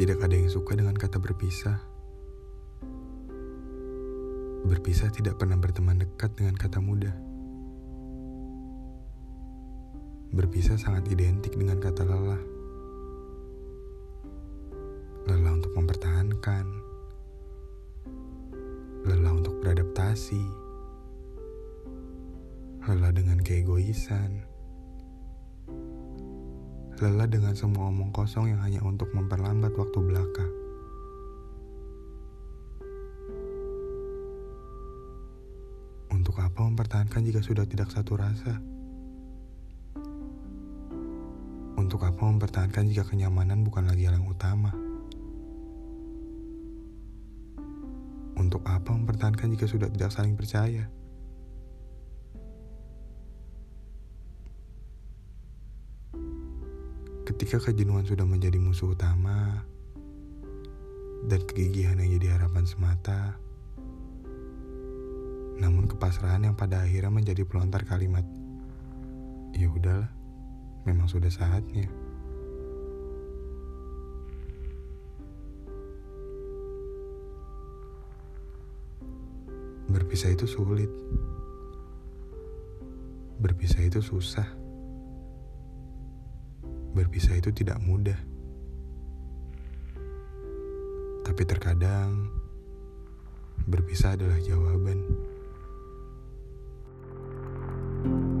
Tidak ada yang suka dengan kata berpisah. Berpisah tidak pernah berteman dekat dengan kata mudah. Berpisah sangat identik dengan kata lelah. Lelah untuk mempertahankan. Lelah untuk beradaptasi. Lelah dengan keegoisan lelah dengan semua omong kosong yang hanya untuk memperlambat waktu belaka. Untuk apa mempertahankan jika sudah tidak satu rasa? Untuk apa mempertahankan jika kenyamanan bukan lagi yang utama? Untuk apa mempertahankan jika sudah tidak saling percaya? Ketika kejenuhan sudah menjadi musuh utama dan kegigihan yang jadi harapan semata, namun kepasrahan yang pada akhirnya menjadi pelontar kalimat, ya udahlah, memang sudah saatnya. Berpisah itu sulit. Berpisah itu susah berpisah itu tidak mudah. Tapi terkadang berpisah adalah jawaban. thank you